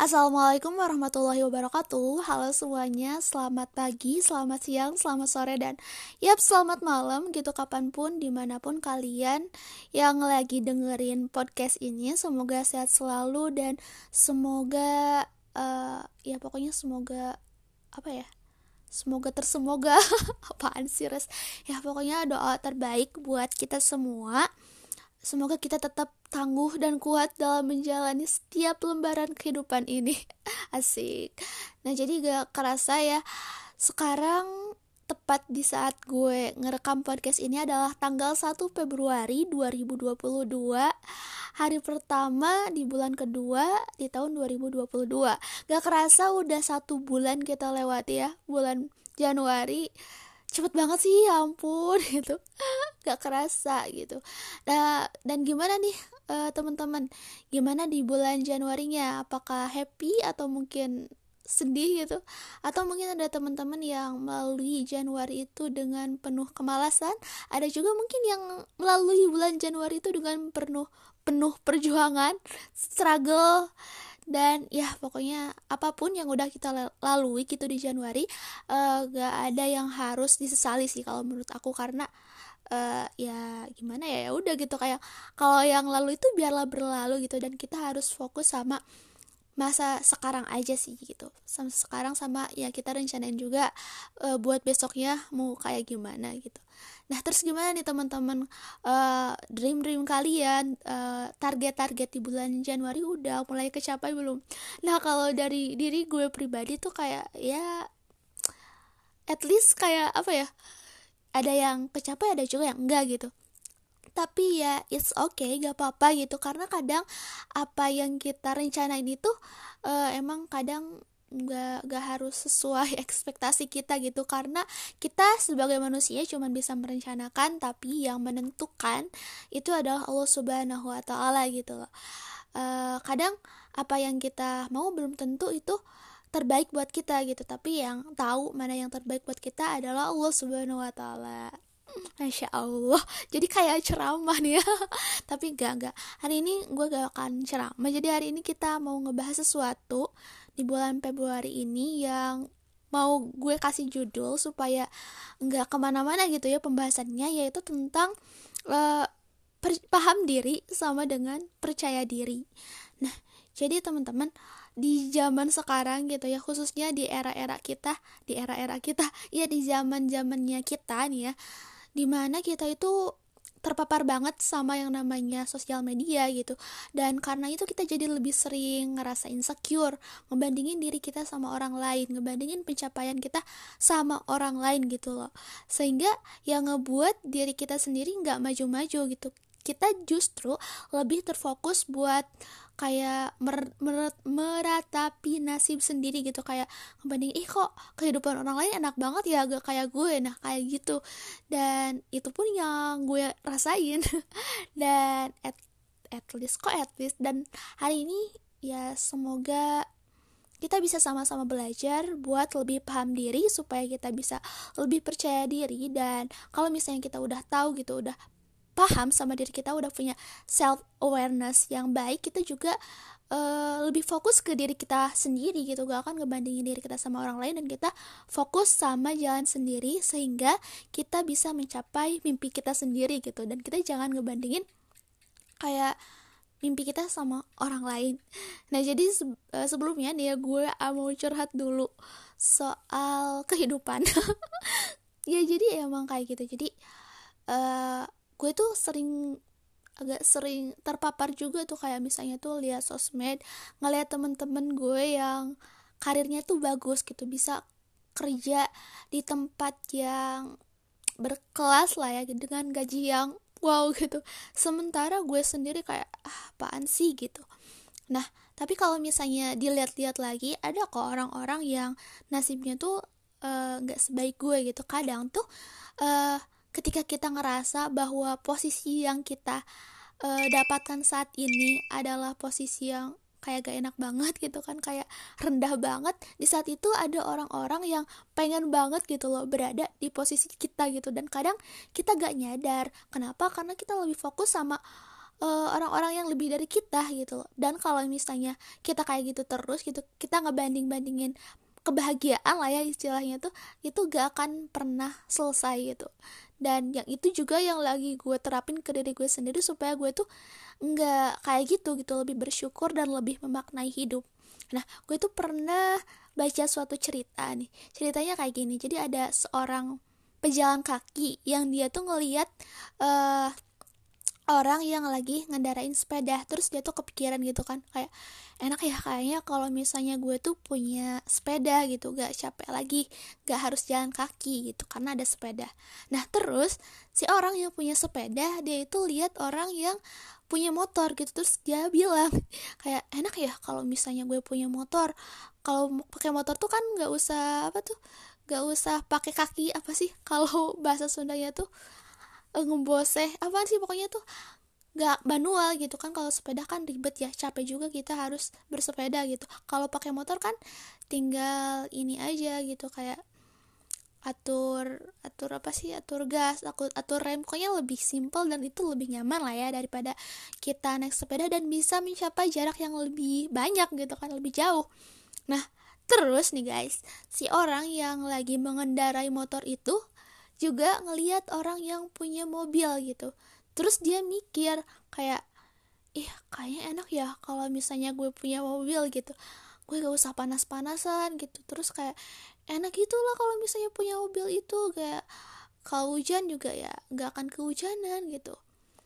Assalamualaikum warahmatullahi wabarakatuh. Halo semuanya, selamat pagi, selamat siang, selamat sore, dan yap selamat malam gitu kapan pun, di mana pun kalian yang lagi dengerin podcast ini. Semoga sehat selalu dan semoga, uh, ya pokoknya semoga, apa ya Semoga tersemoga. Apaan sih res? Ya pokoknya doa terbaik buat kita semua Semoga kita tetap tangguh dan kuat dalam menjalani setiap lembaran kehidupan ini. Asik. Nah, jadi gak kerasa ya. Sekarang tepat di saat gue ngerekam podcast ini adalah tanggal 1 Februari 2022 hari pertama di bulan kedua di tahun 2022 gak kerasa udah satu bulan kita lewati ya bulan Januari cepet banget sih ya ampun gitu. Gak kerasa gitu. Nah dan gimana nih uh, teman-teman? Gimana di bulan Januarinya? Apakah happy atau mungkin sedih gitu? Atau mungkin ada teman-teman yang melalui Januari itu dengan penuh kemalasan? Ada juga mungkin yang melalui bulan Januari itu dengan penuh penuh perjuangan struggle dan ya pokoknya apa pun yang udah kita lalui gitu di Januari uh, gak ada yang harus disesali sih kalau menurut aku. Karena uh, ya gimana ya ya udah gitu. Kayak kalau yang lalu itu biarlah berlalu gitu. Dan kita harus fokus sama masa sekarang aja sih gitu sama sekarang sama ya kita rencanain juga uh, buat besoknya mau kayak gimana gitu Nah, terus gimana nih teman-teman uh, dream-dream kalian uh, target-target di bulan Januari udah mulai kecapai belum? Nah, kalau dari diri gue pribadi tuh kayak ya at least kayak apa ya? Ada yang kecapai, ada juga yang enggak gitu tapi ya it's okay gak apa-apa gitu. Karena kadang apa yang kita rencanain itu uh, emang kadang nggak nggak harus sesuai ekspektasi kita gitu. Karena kita sebagai manusia cuma bisa merencanakan tapi yang menentukan itu adalah Allah Subhanahu Wa Taala gitu loh. Uh, kadang apa yang kita mau belum tentu itu terbaik buat kita gitu. Tapi yang tahu mana yang terbaik buat kita adalah Allah Subhanahu Wa Taala Masya Allah. Jadi kayak ceramah nih ya. Tapi enggak, enggak Hari ini gue gak akan ceramah. Jadi hari ini kita mau ngebahas sesuatu di bulan Februari ini yang mau gue kasih judul supaya nggak ke mana-mana gitu ya pembahasannya yaitu tentang uh, paham diri sama dengan percaya diri. Nah, jadi teman-teman di zaman sekarang gitu ya khususnya di era-era kita, di era-era kita, ya di zaman-zamannya kita nih ya, di mana kita itu terpapar banget sama yang namanya sosial media gitu. Dan karena itu kita jadi lebih sering ngerasa insecure ngebandingin diri kita sama orang lain ngebandingin pencapaian kita sama orang lain gitu loh. Sehingga yang ngebuat diri kita sendiri nggak maju-maju gitu. Kita justru lebih terfokus buat kayak mer mer meratapi nasib sendiri gitu. Kayak ngebanding ih kok kehidupan orang lain enak banget ya agak kayak gue. Nah kayak gitu. Dan itu pun yang gue rasain. Dan at, at least kok at least dan hari ini ya semoga kita bisa sama-sama belajar buat lebih paham diri supaya kita bisa lebih percaya diri. Dan kalau misalnya kita udah tahu gitu udah paham sama diri kita udah punya self awareness yang baik kita juga uh, lebih fokus ke diri kita sendiri gitu gak akan ngebandingin diri kita sama orang lain dan kita fokus sama jalan sendiri sehingga kita bisa mencapai mimpi kita sendiri gitu dan kita jangan ngebandingin kayak mimpi kita sama orang lain. Nah jadi se uh, sebelumnya nih ya gue mau curhat dulu soal kehidupan. ya jadi emang kayak gitu. Jadi uh, gue tuh sering agak sering terpapar juga tuh kayak misalnya tuh lihat sosmed ngeliat temen-temen gue yang karirnya tuh bagus gitu bisa kerja di tempat yang berkelas lah ya dengan gaji yang wow gitu. Sementara gue sendiri kayak ah, apaan sih? gitu. Nah tapi kalau misalnya dilihat-lihat lagi ada kok orang-orang yang nasibnya tuh eh, nggak uh, sebaik gue gitu. Kadang tuh uh, ketika kita ngerasa bahwa posisi yang kita uh, dapatkan saat ini adalah posisi yang kayak gak enak banget gitu kan kayak rendah banget di saat itu ada orang-orang yang pengen banget gitu loh berada di posisi kita gitu. Dan kadang kita gak nyadar kenapa? Karena kita lebih fokus sama eh, orang-orang uh, yang lebih dari kita gitu loh. Dan kalau misalnya kita kayak gitu terus gitu kita ngebanding bandingin kebahagiaan lah ya istilahnya tuh itu gak akan pernah selesai gitu. Dan yang itu juga yang lagi gue terapin ke diri gue sendiri supaya gue tuh nggak kayak gitu gitu lebih bersyukur dan lebih memaknai hidup. Nah gue tuh pernah baca suatu cerita nih ceritanya kayak gini. Jadi ada seorang pejalan kaki yang dia tuh ngeliat uh, orang yang lagi ngendarain sepeda terus dia tuh kepikiran gitu kan kayak enak ya kayaknya kalau misalnya gue tuh punya sepeda gitu gak capek lagi gak harus jalan kaki gitu karena ada sepeda. Nah terus si orang yang punya sepeda dia itu lihat orang yang punya motor gitu terus dia bilang kayak enak ya kalau misalnya gue punya motor kalau pakai motor tuh kan nggak usah apa tuh gak usah pakai kaki apa sih? Kalau bahasa Sundanya tuh uh, ngeboseh apa sih pokoknya tuh gak manual gitu kan. Kalau sepeda kan ribet ya capek juga kita harus bersepeda gitu. Kalau pakai motor kan tinggal ini aja gitu kayak atur atur apa sih atur gas atur atur rem. Pokoknya lebih simple dan itu lebih nyaman lah ya daripada kita naik sepeda dan bisa mencapai jarak yang lebih banyak gitu kan lebih jauh. Nah terus nih guys si orang yang lagi mengendarai motor itu juga ngeliat orang yang punya mobil gitu. Terus dia mikir kayak ih kayaknya enak ya kalau misalnya gue punya mobil gitu. Gue gak usah panas-panasan gitu. Terus kayak enak gitu lah kalau misalnya punya mobil itu. Kayak kalau hujan juga ya gak akan kehujanan gitu.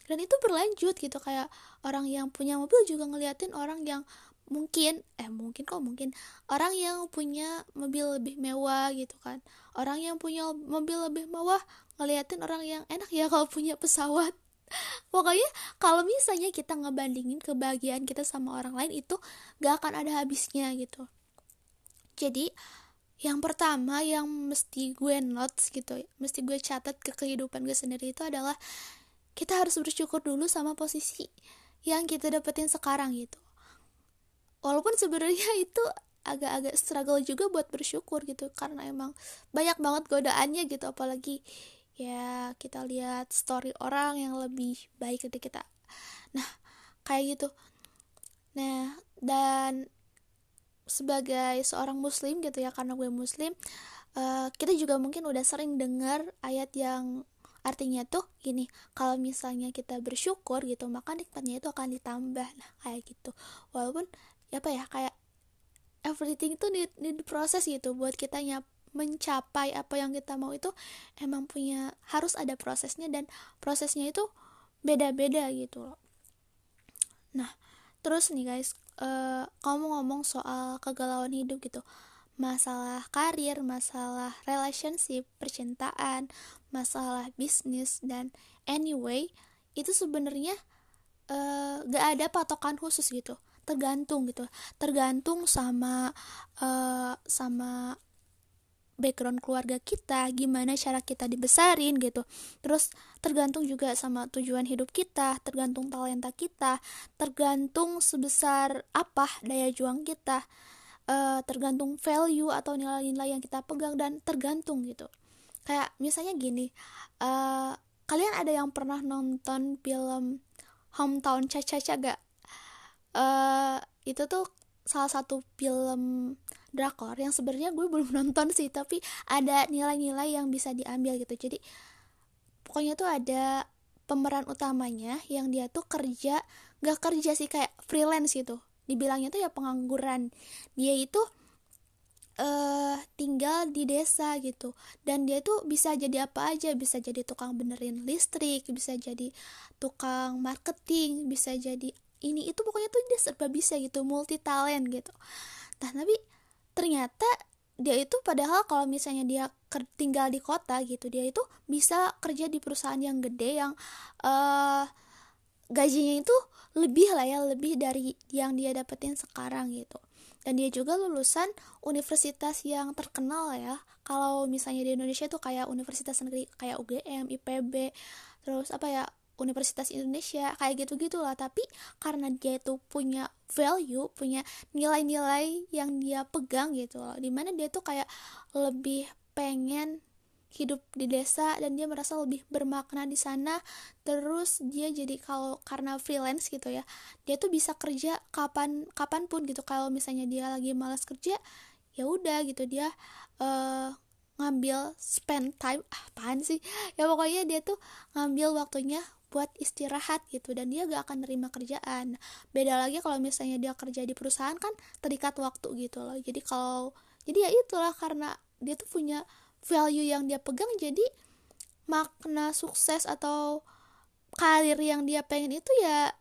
Dan itu berlanjut gitu kayak orang yang punya mobil juga ngeliatin orang yang mungkin eh mungkin kok mungkin. Orang yang punya mobil lebih mewah gitu kan. Orang yang punya mobil lebih mewah ngeliatin orang yang enak ya kalau punya pesawat. Pokoknya kalau misalnya kita ngebandingin kebahagiaan kita sama orang lain itu gak akan ada habisnya gitu. Jadi yang pertama yang mesti gue notes gitu mesti gue catat ke kehidupan gue sendiri itu adalah kita harus bersyukur dulu sama posisi yang kita dapetin sekarang gitu walaupun sebenarnya itu agak-agak struggle juga buat bersyukur gitu karena emang banyak banget godaannya gitu. Apalagi ya kita lihat story orang yang lebih baik dari kita. Nah kayak gitu. Nah dan sebagai seorang muslim gitu ya karena gue muslim uh, kita juga mungkin udah sering dengar ayat yang artinya tuh gini kalau misalnya kita bersyukur gitu maka nikmatnya itu akan ditambah. Nah kayak gitu. Walaupun apa ya kayak everything itu need, need proses gitu buat kita nyap mencapai apa yang kita mau itu emang punya harus ada prosesnya dan prosesnya itu beda-beda gitu loh. Nah terus nih guys uh, kamu ngomong soal kegalauan hidup gitu masalah karir masalah relationship percintaan masalah bisnis dan anyway itu sebenarnya uh, gak ada patokan khusus gitu tergantung gitu tergantung sama uh, sama background keluarga kita, gimana cara kita dibesarin gitu. Terus tergantung juga sama tujuan hidup kita, tergantung talenta kita, tergantung sebesar apa daya juang kita, uh, tergantung value atau nilai-nilai yang kita pegang dan tergantung gitu. Kayak misalnya gini, uh, kalian ada yang pernah nonton film Hometown Caca-Caca gak? Uh, itu tuh salah satu film drakor yang sebenarnya gue belum nonton sih tapi ada nilai-nilai yang bisa diambil gitu. Jadi pokoknya tuh ada pemeran utamanya yang dia tuh kerja gak kerja sih kayak freelance gitu. Dibilangnya tuh ya pengangguran. Dia itu uh, tinggal di desa gitu. Dan dia tuh bisa jadi apa aja. Bisa jadi tukang benerin listrik bisa jadi tukang marketing bisa jadi ini itu pokoknya tuh dia serba bisa gitu multi talent gitu. Nah tapi ternyata dia itu padahal kalau misalnya dia tinggal di kota gitu dia itu bisa kerja di perusahaan yang gede yang uh, gajinya itu lebih lah ya lebih dari yang dia dapetin sekarang gitu. Dan dia juga lulusan universitas yang terkenal ya. Kalau misalnya di Indonesia tuh kayak universitas negeri kayak UGM, IPB terus apa ya Universitas Indonesia kayak gitu gitulah tapi karena dia itu punya value punya nilai-nilai yang dia pegang gitu loh. Di mana dia tuh kayak lebih pengen hidup di desa dan dia merasa lebih bermakna di sana. Terus dia jadi kalau karena freelance gitu ya dia tuh bisa kerja kapan kapan pun gitu. Kalau misalnya dia lagi malas kerja ya udah gitu dia uh, ngambil spend time. Ah, apaan sih? Ya pokoknya dia tuh ngambil waktunya buat istirahat gitu dan dia gak akan nerima kerjaan. Beda lagi kalau misalnya dia kerja di perusahaan kan terikat waktu gitu loh. Jadi kalau jadi ya itulah karena dia tuh punya value yang dia pegang jadi makna sukses atau karir yang dia pengen itu ya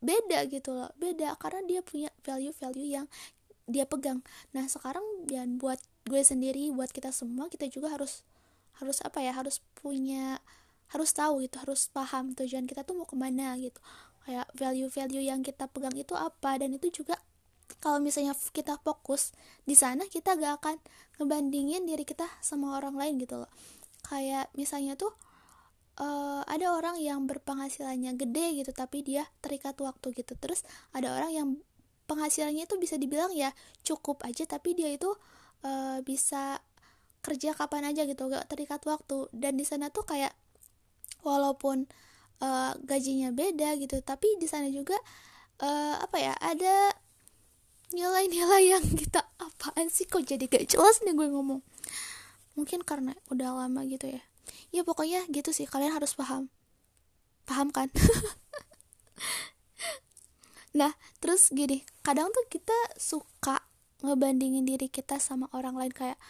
beda gitu loh. Beda karena dia punya value-value yang dia pegang. Nah sekarang dan buat gue sendiri buat kita semua kita juga harus harus apa ya harus punya harus tahu gitu harus paham tujuan kita tuh mau ke mana gitu. Kayak value-value yang kita pegang itu apa dan itu juga kalau misalnya kita fokus di sana kita gak akan ngebandingin diri kita sama orang lain gitu loh. Kayak misalnya tuh uh, ada orang yang berpenghasilannya gede gitu tapi dia terikat waktu gitu. Terus ada orang yang penghasilannya itu bisa dibilang ya cukup aja tapi dia itu uh, bisa kerja kapan aja gitu gak terikat waktu. Dan di sana tuh kayak walaupun uh, gajinya beda gitu tapi di sana juga uh, apa ya ada nilai-nilai yang kita apaan sih kok jadi gak jelas nih gue ngomong? Mungkin karena udah lama gitu ya. Ya pokoknya gitu sih kalian harus paham. Paham kan? Nah terus gini kadang tuh kita suka ngebandingin diri kita sama orang lain kayak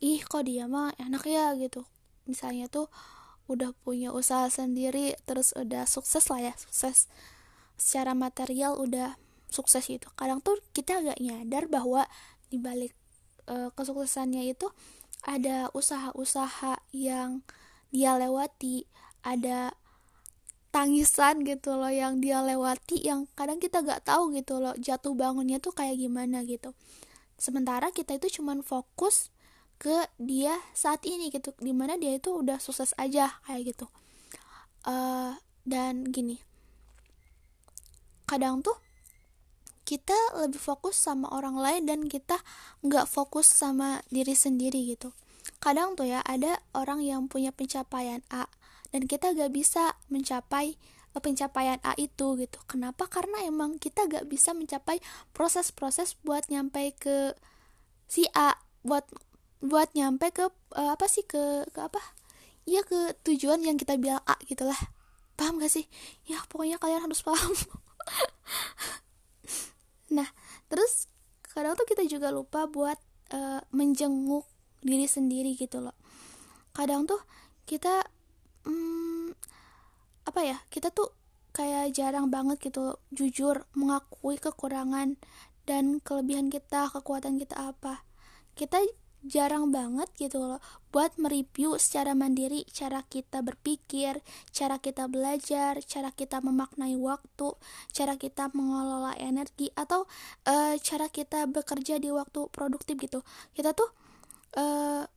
ih kok dia mah enak ya gitu. Misalnya tuh udah punya usaha sendiri terus udah sukses lah ya sukses secara material udah sukses itu kadang tuh kita agak nyadar bahwa di balik uh, kesuksesannya itu ada usaha-usaha yang dia lewati ada tangisan gitu loh yang dia lewati yang kadang kita gak tahu gitu loh jatuh bangunnya tuh kayak gimana gitu. Sementara kita itu cuman fokus ke dia saat ini gitu di mana dia itu udah sukses aja kayak gitu. Uh, dan gini kadang tuh kita lebih fokus sama orang lain dan kita nggak fokus sama diri sendiri gitu. Kadang tuh ya ada orang yang punya pencapaian A dan kita gak bisa mencapai eh, pencapaian A itu gitu. Kenapa? Karena emang kita gak bisa mencapai proses-proses buat nyampe ke si A buat buat nyampe ke uh, apa sih ke ke apa? Ya ke tujuan yang kita bilang A gitulah. Paham gak sih? Ya pokoknya kalian harus paham. Nah terus kadang tuh kita juga lupa buat uh, menjenguk diri sendiri gitu loh. Kadang tuh kita hmm, apa ya kita tuh kayak jarang banget gitu jujur mengakui kekurangan dan kelebihan kita kekuatan kita apa. Kita jarang banget gitu loh buat mereview secara mandiri cara kita berpikir, cara kita belajar, cara kita memaknai waktu, cara kita mengelola energi atau uh, cara kita bekerja di waktu produktif gitu. Kita tuh uh,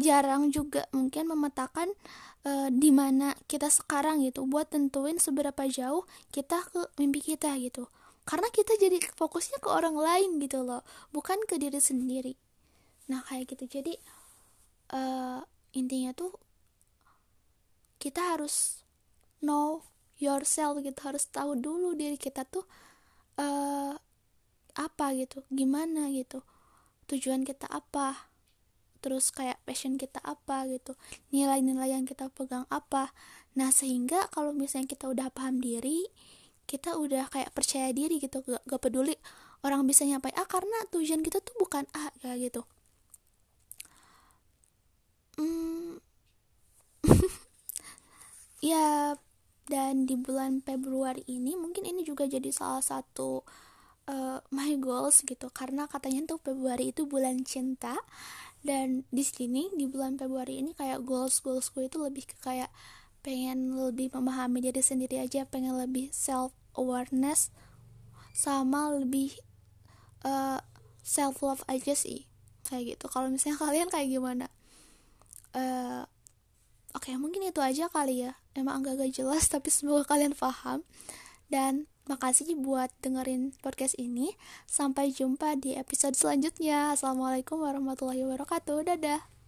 jarang juga mungkin memetakan uh, di mana kita sekarang gitu buat tentuin seberapa jauh kita ke mimpi kita gitu. Karena kita jadi fokusnya ke orang lain gitu loh, bukan ke diri sendiri nah kayak gitu. Jadi uh, intinya tuh kita harus know yourself gitu. Harus tahu dulu diri kita tuh uh, apa gitu. Gimana gitu. Tujuan kita apa? Terus kayak passion kita apa gitu. Nilai-nilai yang kita pegang apa. Nah sehingga kalau misalnya kita udah paham diri kita udah kayak percaya diri gitu. Gak, gak peduli orang bisa nyampai A karena tujuan kita tuh bukan A kayak gitu hmm, ya dan di bulan Februari ini mungkin ini juga jadi salah satu uh, my goals gitu. Karena katanya tuh Februari itu bulan cinta. Dan di sini di bulan Februari ini kayak goals goalsku itu lebih ke kayak pengen lebih memahami diri sendiri aja. Pengen lebih self awareness sama lebih uh, eh, self love aja sih. Kayak gitu. Kalau misalnya kalian kayak gimana uh, oke okay, mungkin itu aja kali ya. Emang agak-agak jelas tapi semoga kalian paham. Dan makasih buat dengerin podcast ini. Sampai jumpa di episode selanjutnya. Assalamualaikum warahmatullahi wabarakatuh. Dadah